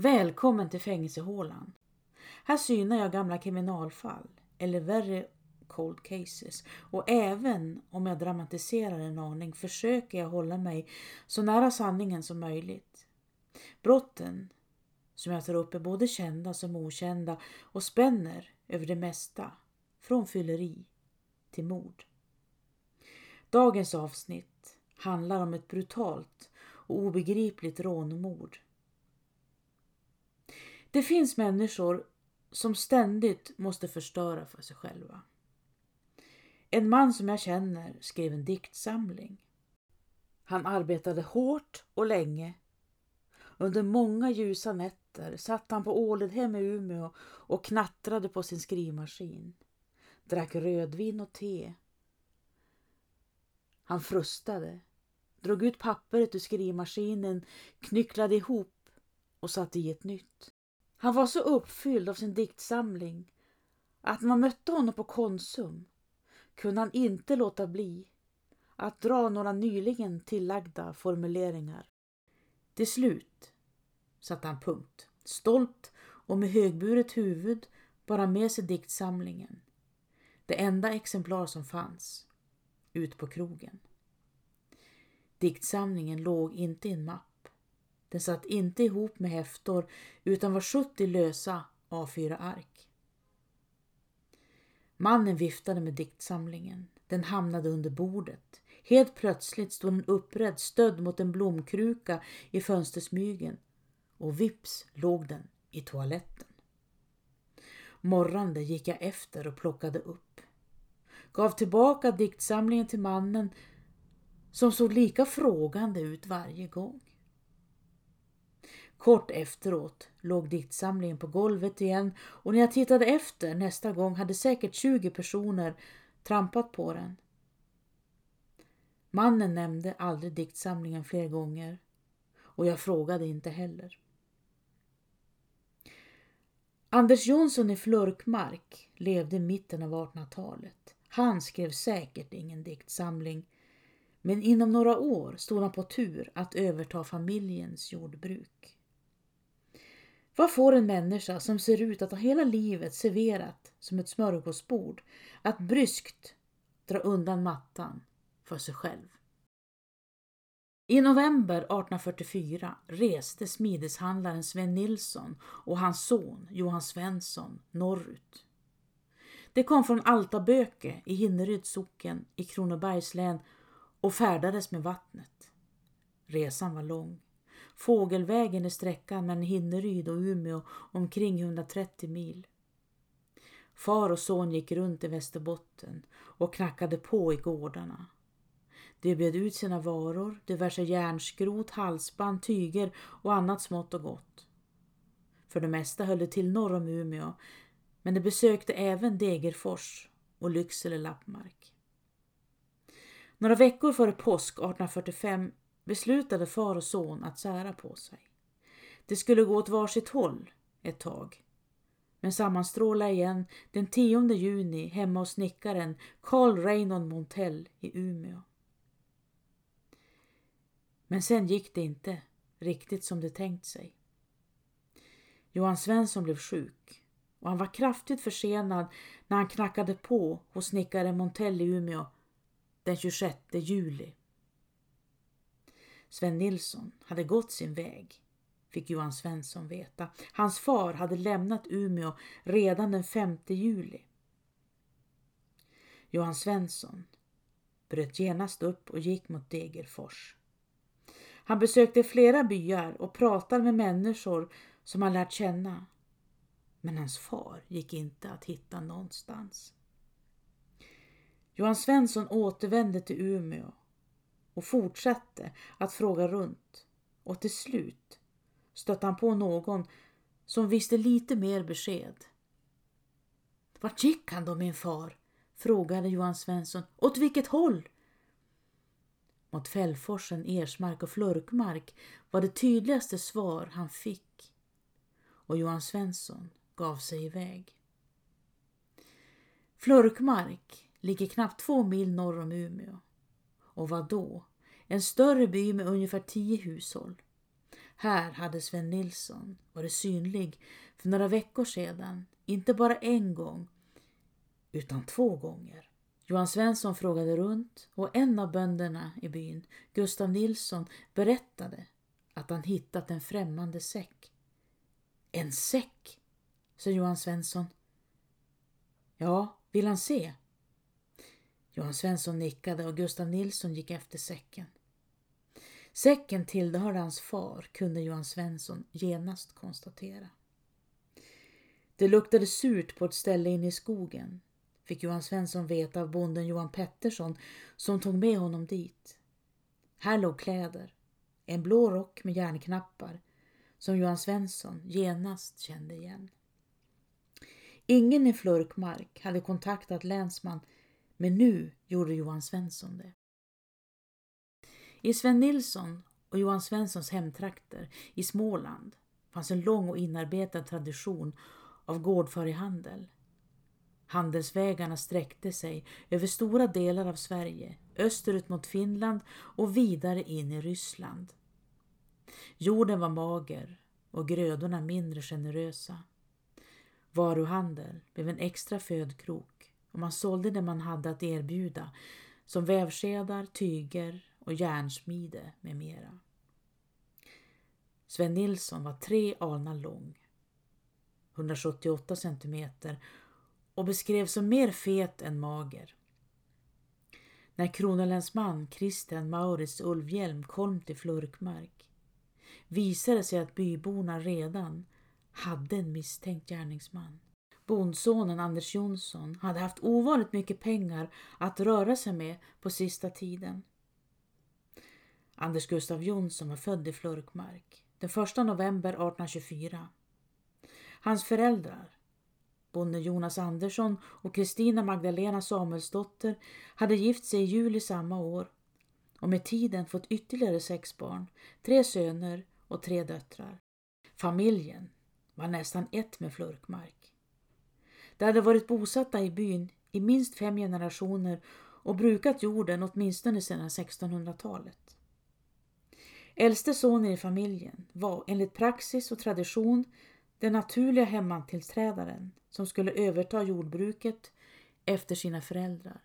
Välkommen till fängelsehålan. Här synar jag gamla kriminalfall, eller värre cold cases. Och även om jag dramatiserar en aning försöker jag hålla mig så nära sanningen som möjligt. Brotten som jag tar upp är både kända som okända och spänner över det mesta, från fylleri till mord. Dagens avsnitt handlar om ett brutalt och obegripligt rånmord. Det finns människor som ständigt måste förstöra för sig själva. En man som jag känner skrev en diktsamling. Han arbetade hårt och länge. Under många ljusa nätter satt han på Åledhem i Umeå och knattrade på sin skrivmaskin. Drack rödvin och te. Han frustade, drog ut pappret ur skrivmaskinen, knycklade ihop och satte i ett nytt. Han var så uppfylld av sin diktsamling att när man mötte honom på Konsum kunde han inte låta bli att dra några nyligen tillagda formuleringar. Till slut satte han punkt, stolt och med högburet huvud bara med sig diktsamlingen. Det enda exemplar som fanns, ut på krogen. Diktsamlingen låg inte i en mapp. Den satt inte ihop med häftor utan var 70 lösa A4-ark. Mannen viftade med diktsamlingen. Den hamnade under bordet. Helt plötsligt stod den upprädd stödd mot en blomkruka i fönstersmygen och vips låg den i toaletten. Morrande gick jag efter och plockade upp. Gav tillbaka diktsamlingen till mannen som såg lika frågande ut varje gång. Kort efteråt låg diktsamlingen på golvet igen och när jag tittade efter nästa gång hade säkert 20 personer trampat på den. Mannen nämnde aldrig diktsamlingen fler gånger och jag frågade inte heller. Anders Jonsson i Flörkmark levde i mitten av 1800-talet. Han skrev säkert ingen diktsamling men inom några år stod han på tur att överta familjens jordbruk. Vad får en människa som ser ut att ha hela livet serverat som ett smörgåsbord att bryskt dra undan mattan för sig själv? I november 1844 reste smideshandlaren Sven Nilsson och hans son Johan Svensson norrut. De kom från Altaböke i Hinneryds socken i Kronobergs län och färdades med vattnet. Resan var lång. Fågelvägen är sträckan mellan Hinneryd och Umeå omkring 130 mil. Far och son gick runt i Västerbotten och knackade på i gårdarna. De bjöd ut sina varor, diverse järnskrot, halsband, tyger och annat smått och gott. För det mesta höll det till norr om Umeå, men de besökte även Degerfors och Lycksele lappmark. Några veckor före påsk 1845 beslutade far och son att sära på sig. Det skulle gå åt varsitt håll ett tag. Men sammanstråla igen den 10 juni hemma hos snickaren Carl Reynon Montell i Umeå. Men sen gick det inte riktigt som det tänkt sig. Johan Svensson blev sjuk och han var kraftigt försenad när han knackade på hos snickaren Montell i Umeå den 26 juli. Sven Nilsson hade gått sin väg, fick Johan Svensson veta. Hans far hade lämnat Umeå redan den 5 juli. Johan Svensson bröt genast upp och gick mot Degerfors. Han besökte flera byar och pratade med människor som han lärt känna. Men hans far gick inte att hitta någonstans. Johan Svensson återvände till Umeå och fortsatte att fråga runt och till slut stötte han på någon som visste lite mer besked. Vart gick han då min far? frågade Johan Svensson. Åt vilket håll? Mot Fällforsen, Ersmark och Flörkmark var det tydligaste svar han fick och Johan Svensson gav sig iväg. Flörkmark ligger knappt två mil norr om Umeå. Och vad då? En större by med ungefär tio hushåll. Här hade Sven Nilsson varit synlig för några veckor sedan, inte bara en gång, utan två gånger. Johan Svensson frågade runt och en av bönderna i byn, Gustav Nilsson, berättade att han hittat en främmande säck. En säck, sa Johan Svensson. Ja, vill han se? Johan Svensson nickade och Gustav Nilsson gick efter säcken. Säcken tillhörde hans far, kunde Johan Svensson genast konstatera. Det luktade surt på ett ställe inne i skogen, fick Johan Svensson veta av bonden Johan Pettersson som tog med honom dit. Här låg kläder, en blå rock med järnknappar som Johan Svensson genast kände igen. Ingen i Flörkmark hade kontaktat länsman men nu gjorde Johan Svensson det. I Sven Nilsson och Johan Svenssons hemtrakter i Småland fanns en lång och inarbetad tradition av gårdfarihandel. Handelsvägarna sträckte sig över stora delar av Sverige, österut mot Finland och vidare in i Ryssland. Jorden var mager och grödorna mindre generösa. Varuhandel blev en extra födkrok och man sålde det man hade att erbjuda som vävskedar, tyger och järnsmide med mera. Sven Nilsson var tre alnar lång, 178 centimeter och beskrevs som mer fet än mager. När kronolänsman Christian Maurits Ulvhjelm kom till Flurkmark visade sig att byborna redan hade en misstänkt gärningsman. Bondsonen Anders Jonsson hade haft ovanligt mycket pengar att röra sig med på sista tiden. Anders Gustav Jonsson var född i Flurkmark den 1 november 1824. Hans föräldrar, bonden Jonas Andersson och Kristina Magdalena Samuelsdotter, hade gift sig i juli samma år och med tiden fått ytterligare sex barn, tre söner och tre döttrar. Familjen var nästan ett med Flurkmark. De hade varit bosatta i byn i minst fem generationer och brukat jorden åtminstone sedan 1600-talet. Äldste sonen i familjen var enligt praxis och tradition den naturliga hemmantillträdaren som skulle överta jordbruket efter sina föräldrar.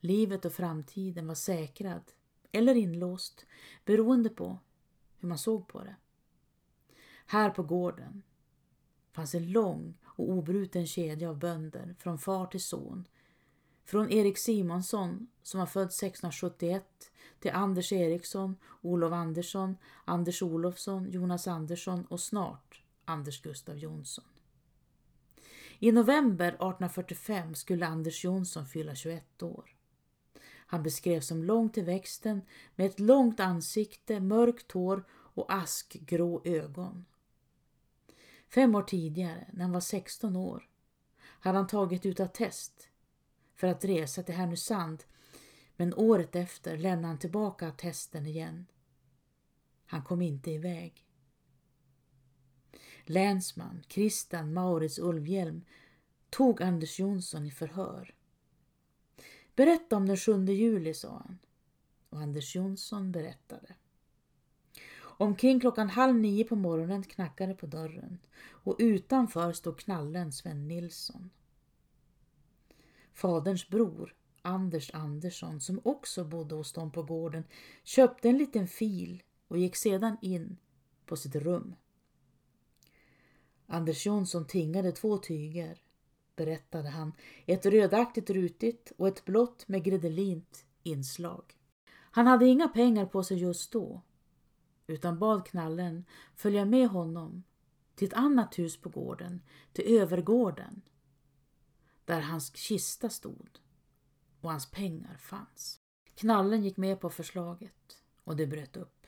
Livet och framtiden var säkrad eller inlåst beroende på hur man såg på det. Här på gården fanns en lång och obruten kedja av bönder från far till son. Från Erik Simonsson som var född 1671 till Anders Eriksson, Olof Andersson, Anders Olofsson, Jonas Andersson och snart Anders Gustav Jonsson. I november 1845 skulle Anders Jonsson fylla 21 år. Han beskrevs som lång till växten med ett långt ansikte, mörkt hår och askgrå ögon. Fem år tidigare, när han var 16 år, hade han tagit ut attest för att resa till Härnösand men året efter lämnade han tillbaka attesten igen. Han kom inte iväg. Länsman Christian Maurits Ulvhjelm tog Anders Jonsson i förhör. Berätta om den 7 juli, sa han. Och Anders Jonsson berättade. Omkring klockan halv nio på morgonen knackade på dörren och utanför stod knallen Sven Nilsson. Faderns bror, Anders Andersson, som också bodde hos dem på gården, köpte en liten fil och gick sedan in på sitt rum. Anders Jonsson tingade två tyger, berättade han, ett rödaktigt rutigt och ett blått med gredelint inslag. Han hade inga pengar på sig just då, utan bad knallen följa med honom till ett annat hus på gården, till övergården, där hans kista stod och hans pengar fanns. Knallen gick med på förslaget och det bröt upp.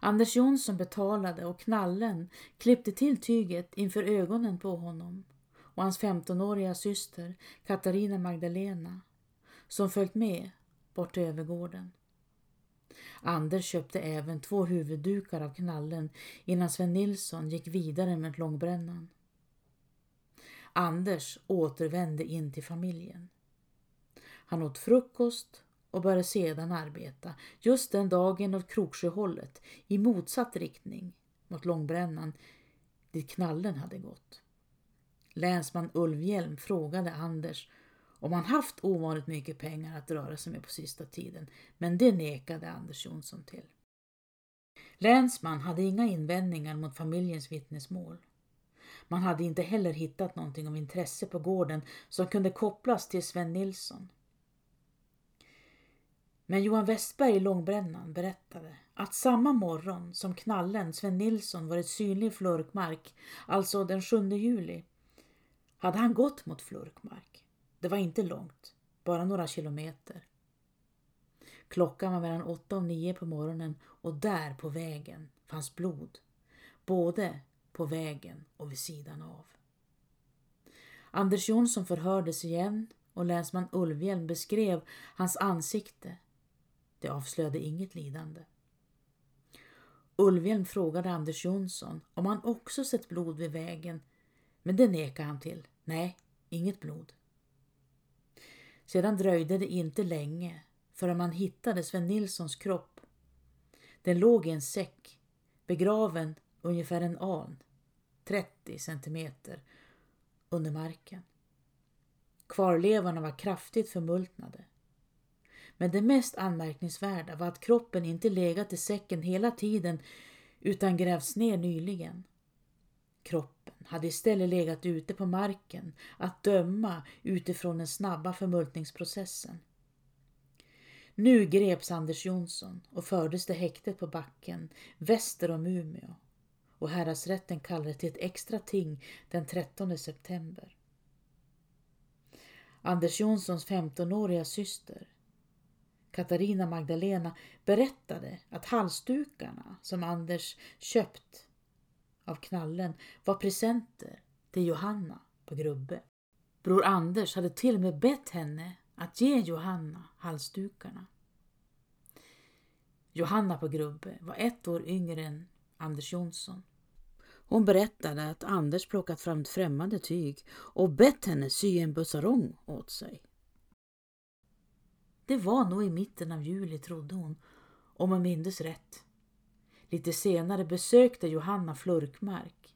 Anders Jonsson betalade och knallen klippte till tyget inför ögonen på honom och hans 15-åriga syster Katarina Magdalena som följt med bort till övergården. Anders köpte även två huvuddukar av knallen innan Sven Nilsson gick vidare med långbrännan. Anders återvände in till familjen. Han åt frukost och började sedan arbeta just den dagen åt Kroksjöhållet i motsatt riktning mot Långbrännan dit knallen hade gått. Länsman Ulvhjelm frågade Anders om han haft ovanligt mycket pengar att röra sig med på sista tiden, men det nekade Anders Jonsson till. Länsman hade inga invändningar mot familjens vittnesmål. Man hade inte heller hittat någonting av intresse på gården som kunde kopplas till Sven Nilsson. Men Johan Westberg i Långbrännan berättade att samma morgon som knallen Sven Nilsson varit synlig i Flörkmark, alltså den 7 juli, hade han gått mot Flörkmark. Det var inte långt, bara några kilometer. Klockan var mellan åtta och nio på morgonen och där på vägen fanns blod. Både på vägen och vid sidan av. Anders Jonsson förhördes igen och länsman Ulvhjelm beskrev hans ansikte. Det avslöjade inget lidande. Ulvhjelm frågade Anders Jonsson om han också sett blod vid vägen, men det nekade han till. Nej, inget blod. Sedan dröjde det inte länge förrän man hittade Sven Nilssons kropp. Den låg i en säck, begraven ungefär en aln, 30 centimeter, under marken. Kvarlevorna var kraftigt förmultnade. Men det mest anmärkningsvärda var att kroppen inte legat i säcken hela tiden utan grävts ner nyligen. Kroppen hade istället legat ute på marken att döma utifrån den snabba förmultningsprocessen. Nu greps Anders Jonsson och fördes till häktet på backen väster om Umeå och häradsrätten kallade till ett extra ting den 13 september. Anders Jonssons 15-åriga syster Katarina Magdalena berättade att halsdukarna som Anders köpt av knallen var presenter till Johanna på Grubbe. Bror Anders hade till och med bett henne att ge Johanna halsdukarna. Johanna på Grubbe var ett år yngre än Anders Jonsson. Hon berättade att Anders plockat fram ett främmande tyg och bett henne sy en bussarong åt sig. Det var nog i mitten av juli, trodde hon, om man mindes rätt. Lite senare besökte Johanna Flurkmark.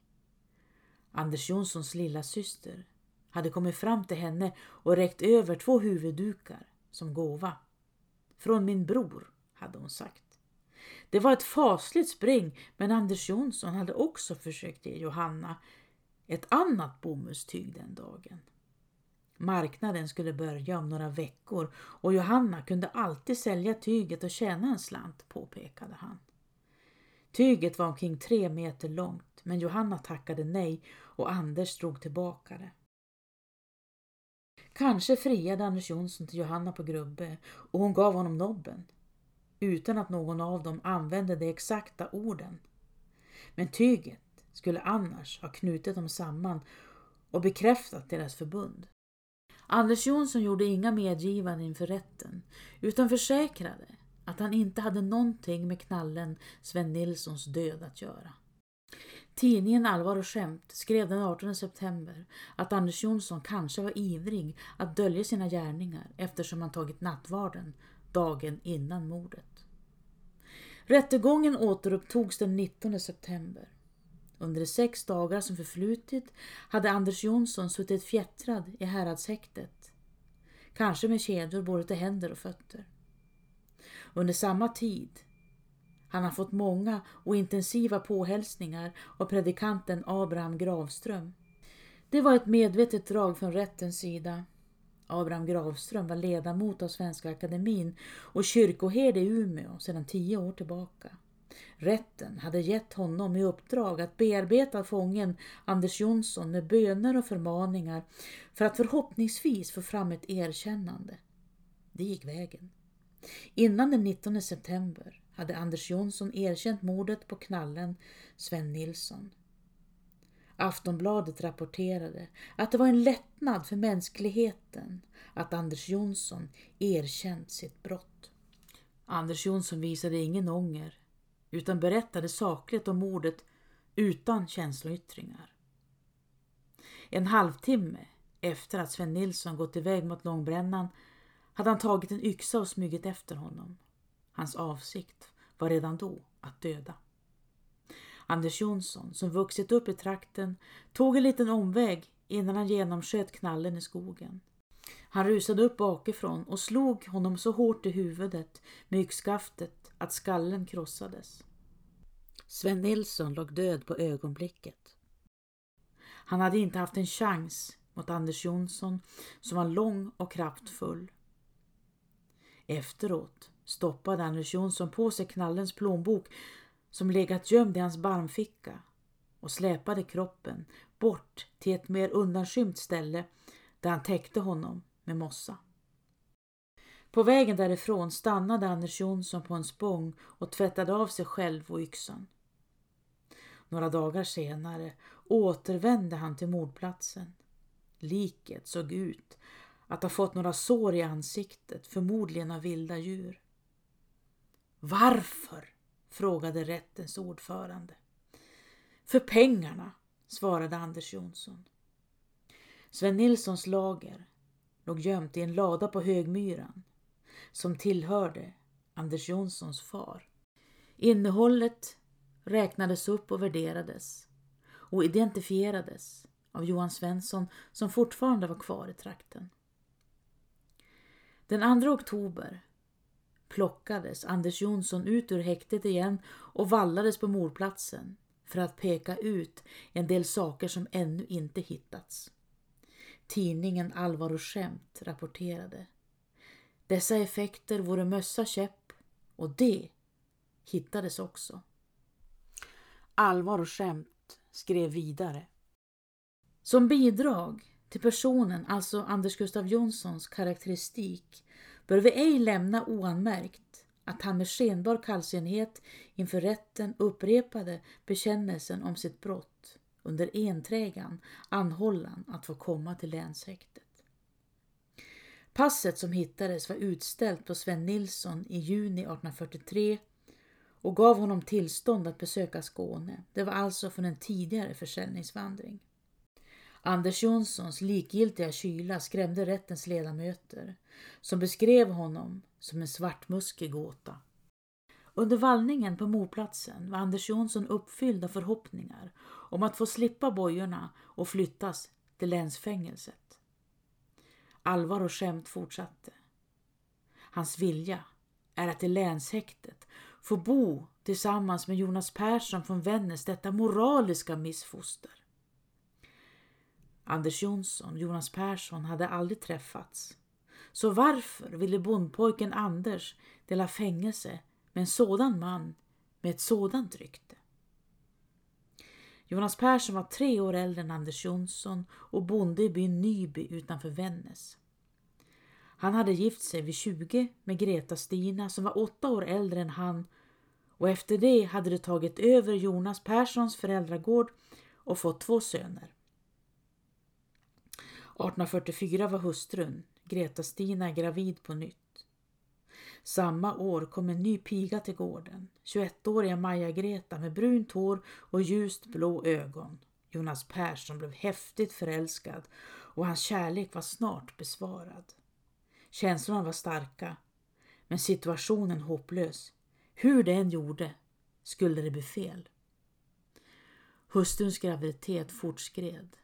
Anders Jonssons lilla syster hade kommit fram till henne och räckt över två huvuddukar som gåva. Från min bror, hade hon sagt. Det var ett fasligt spring men Anders Jonsson hade också försökt ge Johanna ett annat bomullstyg den dagen. Marknaden skulle börja om några veckor och Johanna kunde alltid sälja tyget och tjäna en slant, påpekade han. Tyget var omkring tre meter långt men Johanna tackade nej och Anders drog tillbaka det. Kanske friade Anders Jonsson till Johanna på Grubbe och hon gav honom nobben utan att någon av dem använde de exakta orden. Men tyget skulle annars ha knutit dem samman och bekräftat deras förbund. Anders Jonsson gjorde inga medgivanden inför rätten utan försäkrade att han inte hade någonting med knallen Sven Nilssons död att göra. Tidningen Allvar och skämt skrev den 18 september att Anders Jonsson kanske var ivrig att dölja sina gärningar eftersom han tagit nattvarden dagen innan mordet. Rättegången återupptogs den 19 september. Under de sex dagar som förflutit hade Anders Jonsson suttit fjättrad i häradshäktet. Kanske med kedjor både till händer och fötter. Under samma tid han har fått många och intensiva påhälsningar av predikanten Abraham Gravström. Det var ett medvetet drag från rättens sida Abraham Gravström var ledamot av Svenska Akademin och kyrkoherde i Umeå sedan tio år tillbaka. Rätten hade gett honom i uppdrag att bearbeta fången Anders Jonsson med böner och förmaningar för att förhoppningsvis få fram ett erkännande. Det gick vägen. Innan den 19 september hade Anders Jonsson erkänt mordet på knallen Sven Nilsson. Aftonbladet rapporterade att det var en lättnad för mänskligheten att Anders Jonsson erkänt sitt brott. Anders Jonsson visade ingen ånger utan berättade sakligt om mordet utan känsloyttringar. En halvtimme efter att Sven Nilsson gått iväg mot Långbrännan hade han tagit en yxa och smugit efter honom. Hans avsikt var redan då att döda. Anders Jonsson, som vuxit upp i trakten, tog en liten omväg innan han genomsköt knallen i skogen. Han rusade upp bakifrån och slog honom så hårt i huvudet med yxskaftet att skallen krossades. Sven Nilsson låg död på ögonblicket. Han hade inte haft en chans mot Anders Jonsson som var lång och kraftfull. Efteråt stoppade Anders Jonsson på sig knallens plånbok som legat gömd i hans barmficka och släpade kroppen bort till ett mer undanskymt ställe där han täckte honom med mossa. På vägen därifrån stannade Anders Jonsson på en spång och tvättade av sig själv och yxan. Några dagar senare återvände han till mordplatsen. Liket såg ut att ha fått några sår i ansiktet, förmodligen av vilda djur. Varför? frågade rättens ordförande. För pengarna, svarade Anders Jonsson. Sven Nilssons lager låg gömt i en lada på Högmyran som tillhörde Anders Jonssons far. Innehållet räknades upp och värderades och identifierades av Johan Svensson som fortfarande var kvar i trakten. Den 2 oktober plockades Anders Jonsson ut ur häktet igen och vallades på mordplatsen för att peka ut en del saker som ännu inte hittats. Tidningen Allvar och skämt rapporterade. Dessa effekter vore mössa käpp och det hittades också. Allvar och skämt skrev vidare. Som bidrag till personen, alltså Anders Gustav Jonssons karaktäristik, bör vi ej lämna oanmärkt att han med skenbar kallsinnighet inför rätten upprepade bekännelsen om sitt brott under enträgan anhållan att få komma till länshäktet. Passet som hittades var utställt på Sven Nilsson i juni 1843 och gav honom tillstånd att besöka Skåne. Det var alltså från en tidigare försäljningsvandring. Anders Jonssons likgiltiga kyla skrämde rättens ledamöter som beskrev honom som en svartmuskig gåta. Under vallningen på mordplatsen var Anders Jonsson uppfylld av förhoppningar om att få slippa bojorna och flyttas till länsfängelset. Allvar och skämt fortsatte. Hans vilja är att i länshäktet få bo tillsammans med Jonas Persson från Vännäs, detta moraliska missfoster. Anders Jonsson och Jonas Persson hade aldrig träffats. Så varför ville bondpojken Anders dela fängelse med en sådan man med ett sådant rykte? Jonas Persson var tre år äldre än Anders Jonsson och bonde i byn Nyby utanför Vännäs. Han hade gift sig vid 20 med Greta Stina som var åtta år äldre än han och efter det hade de tagit över Jonas Perssons föräldragård och fått två söner. 1844 var hustrun, Greta Stina, gravid på nytt. Samma år kom en ny piga till gården, 21-åriga Maja-Greta med brunt hår och ljust blå ögon. Jonas Persson blev häftigt förälskad och hans kärlek var snart besvarad. Känslorna var starka, men situationen hopplös. Hur det än gjorde skulle det bli fel. Hustruns graviditet fortskred.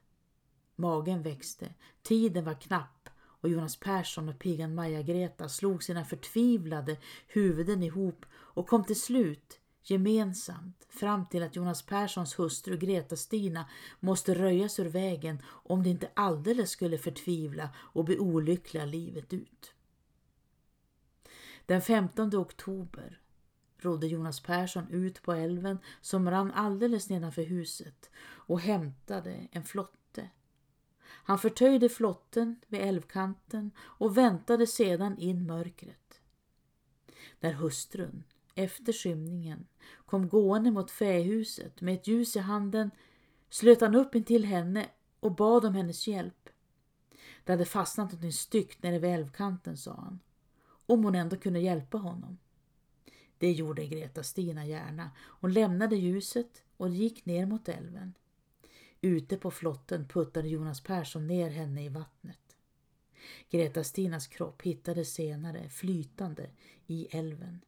Magen växte, tiden var knapp och Jonas Persson och pigan Maja-Greta slog sina förtvivlade huvuden ihop och kom till slut gemensamt fram till att Jonas Perssons hustru Greta-Stina måste röjas ur vägen om de inte alldeles skulle förtvivla och bli olyckliga livet ut. Den 15 oktober rodde Jonas Persson ut på älven som rann alldeles nedanför huset och hämtade en flotte. Han förtöjde flotten vid älvkanten och väntade sedan in mörkret. När hustrun, efter skymningen, kom gående mot fähuset med ett ljus i handen slöt han upp intill henne och bad om hennes hjälp. Det hade fastnat något styggt nere vid älvkanten, sa han, om hon ändå kunde hjälpa honom. Det gjorde Greta-Stina gärna. Hon lämnade ljuset och gick ner mot älven. Ute på flotten puttade Jonas Persson ner henne i vattnet. Greta-Stinas kropp hittades senare flytande i älven.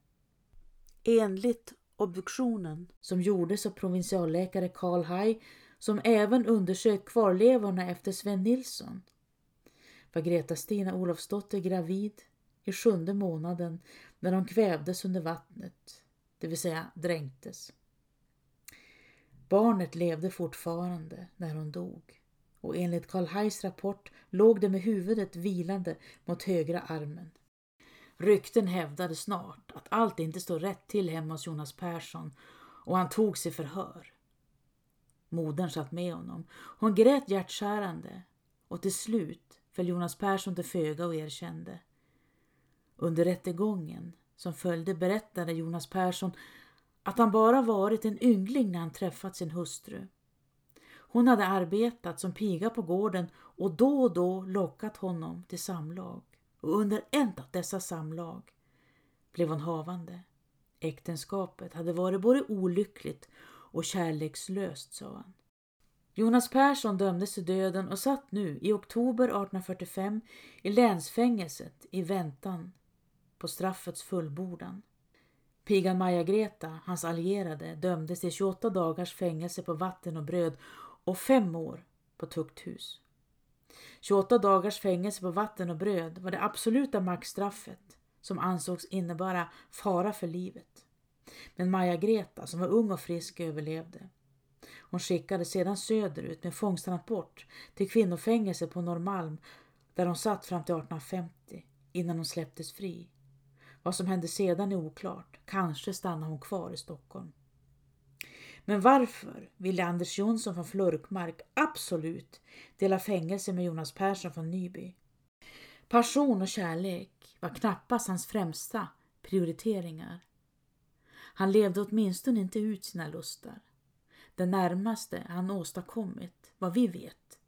Enligt obduktionen som gjordes av provinsialläkare Karl Hay som även undersökt kvarlevorna efter Sven Nilsson var Greta-Stina Olofsdotter gravid i sjunde månaden när hon kvävdes under vattnet, det vill säga dränktes. Barnet levde fortfarande när hon dog och enligt Karl Hays rapport låg det med huvudet vilande mot högra armen. Rykten hävdade snart att allt inte stod rätt till hemma hos Jonas Persson och han tog sig förhör. Modern satt med honom. Hon grät hjärtskärande och till slut föll Jonas Persson till föga och erkände. Under rättegången som följde berättade Jonas Persson att han bara varit en yngling när han träffat sin hustru. Hon hade arbetat som piga på gården och då och då lockat honom till samlag. Och under ett av dessa samlag blev hon havande. Äktenskapet hade varit både olyckligt och kärlekslöst, sa han. Jonas Persson dömdes till döden och satt nu i oktober 1845 i länsfängelset i väntan på straffets fullbordan. Pigan Maja-Greta, hans allierade, dömdes till 28 dagars fängelse på vatten och bröd och fem år på tukthus. 28 dagars fängelse på vatten och bröd var det absoluta maxstraffet som ansågs innebära fara för livet. Men Maja-Greta, som var ung och frisk, överlevde. Hon skickades sedan söderut med fångstransport till kvinnofängelse på Norrmalm där hon satt fram till 1850 innan hon släpptes fri. Vad som hände sedan är oklart. Kanske stannade hon kvar i Stockholm. Men varför ville Anders Jonsson från Flurkmark absolut dela fängelse med Jonas Persson från Nyby? Passion och kärlek var knappast hans främsta prioriteringar. Han levde åtminstone inte ut sina lustar. Det närmaste han åstadkommit, vad vi vet,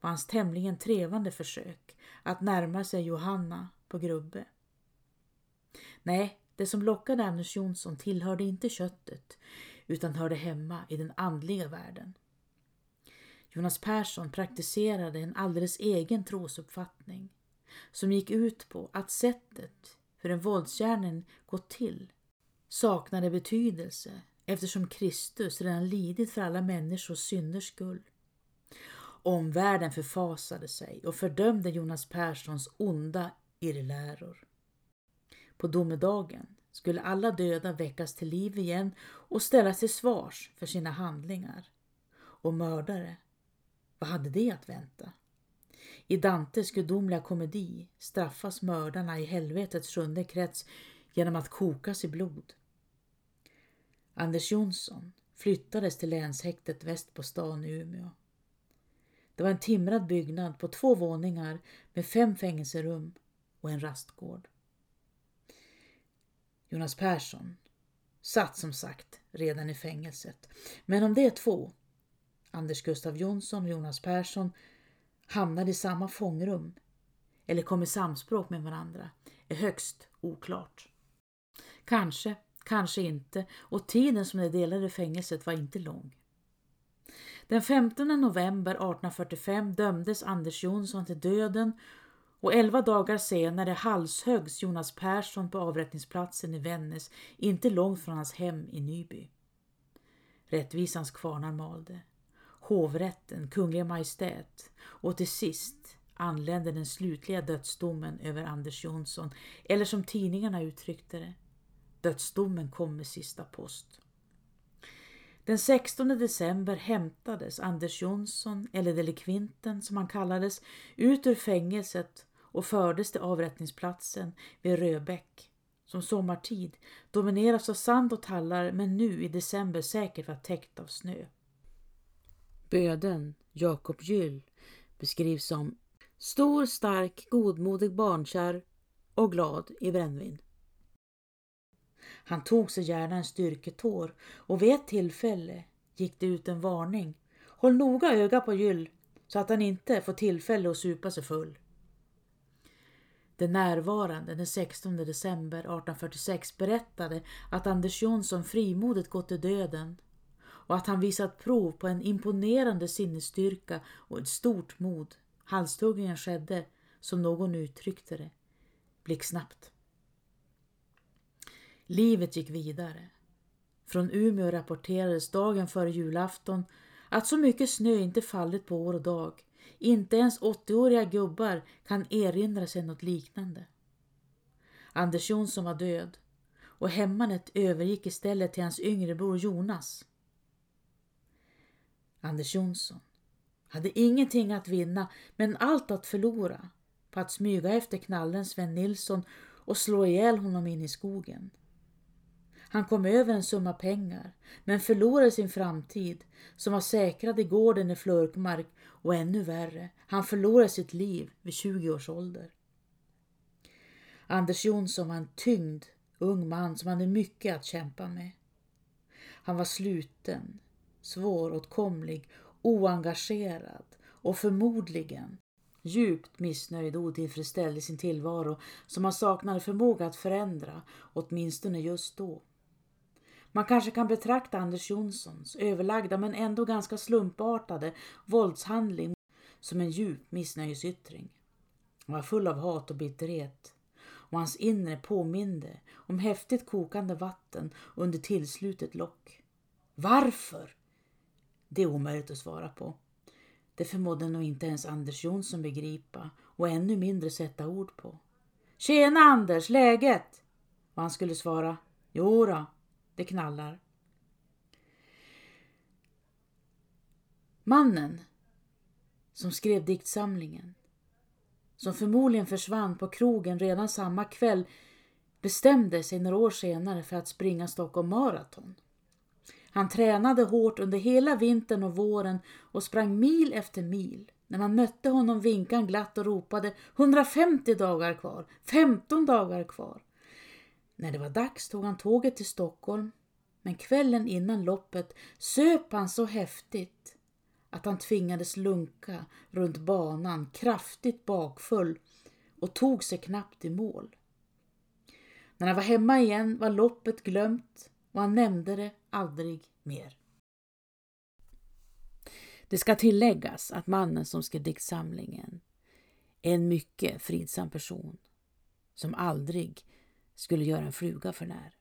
var hans tämligen trevande försök att närma sig Johanna på Grubbe. Nej, det som lockade Anders Jonsson tillhörde inte köttet utan hörde hemma i den andliga världen. Jonas Persson praktiserade en alldeles egen trosuppfattning som gick ut på att sättet hur en våldsgärning gått till saknade betydelse eftersom Kristus redan lidit för alla människors synders skull. Omvärlden förfasade sig och fördömde Jonas Perssons onda irrläror. På domedagen skulle alla döda väckas till liv igen och ställas till svars för sina handlingar. Och mördare, vad hade det att vänta? I Dantes gudomliga komedi straffas mördarna i helvetets sjunde krets genom att kokas i blod. Anders Jonsson flyttades till länshäktet väst på stan i Umeå. Det var en timrad byggnad på två våningar med fem fängelserum och en rastgård. Jonas Persson satt som sagt redan i fängelset. Men om de två, Anders Gustav Jonsson och Jonas Persson, hamnade i samma fångrum eller kom i samspråk med varandra är högst oklart. Kanske, kanske inte och tiden som de delade fängelset var inte lång. Den 15 november 1845 dömdes Anders Jonsson till döden och elva dagar senare halshöggs Jonas Persson på avrättningsplatsen i Vännäs, inte långt från hans hem i Nyby. Rättvisans kvarnar malde. Hovrätten, Kungliga Majestät och till sist anlände den slutliga dödsdomen över Anders Jonsson, eller som tidningarna uttryckte det, dödsdomen kom med sista post. Den 16 december hämtades Anders Jonsson, eller delikvinten som han kallades, ut ur fängelset och fördes till avrättningsplatsen vid Röbäck som sommartid domineras av sand och tallar men nu i december säkert var täckt av snö. Böden, Jakob Gyll, beskrivs som stor, stark, godmodig, barnkär och glad i brännvin. Han tog sig gärna en styrketår och vid ett tillfälle gick det ut en varning. Håll noga öga på Gyll så att han inte får tillfälle att supa sig full. De närvarande den 16 december 1846 berättade att Anders Jonsson frimodigt gått till döden och att han visat prov på en imponerande sinnesstyrka och ett stort mod. Halshuggningen skedde som någon uttryckte det, blixtsnabbt. Livet gick vidare. Från Umeå rapporterades dagen före julafton att så mycket snö inte fallit på år och dag. Inte ens 80-åriga gubbar kan erinra sig något liknande. Anders Jonsson var död och hemmanet övergick istället till hans yngre bror Jonas. Anders Jonsson hade ingenting att vinna men allt att förlora på att smyga efter knallen Sven Nilsson och slå ihjäl honom in i skogen. Han kom över en summa pengar men förlorade sin framtid som var säkrad i gården i Flörkmark och ännu värre, han förlorade sitt liv vid 20 års ålder. Anders Jonsson var en tyngd ung man som hade mycket att kämpa med. Han var sluten, svåråtkomlig, oengagerad och förmodligen djupt missnöjd och otillfredsställd i sin tillvaro som han saknade förmåga att förändra, åtminstone just då. Man kanske kan betrakta Anders Jonssons överlagda men ändå ganska slumpartade våldshandling som en djup missnöjesyttring. Han var full av hat och bitterhet och hans inre påminde om häftigt kokande vatten under tillslutet lock. Varför? Det är omöjligt att svara på. Det förmådde nog inte ens Anders Jonsson begripa och ännu mindre sätta ord på. Tjena Anders, läget? Och han skulle svara, jo då, det knallar. Mannen som skrev diktsamlingen, som förmodligen försvann på krogen redan samma kväll, bestämde sig några år senare för att springa Stockholm Marathon. Han tränade hårt under hela vintern och våren och sprang mil efter mil. När man mötte honom vinkade han glatt och ropade 150 dagar kvar, 15 dagar kvar. När det var dags tog han tåget till Stockholm, men kvällen innan loppet söp han så häftigt att han tvingades lunka runt banan kraftigt bakfull och tog sig knappt i mål. När han var hemma igen var loppet glömt och han nämnde det aldrig mer. Det ska tilläggas att mannen som skrev diktsamlingen är en mycket fridsam person som aldrig skulle göra en fluga för när.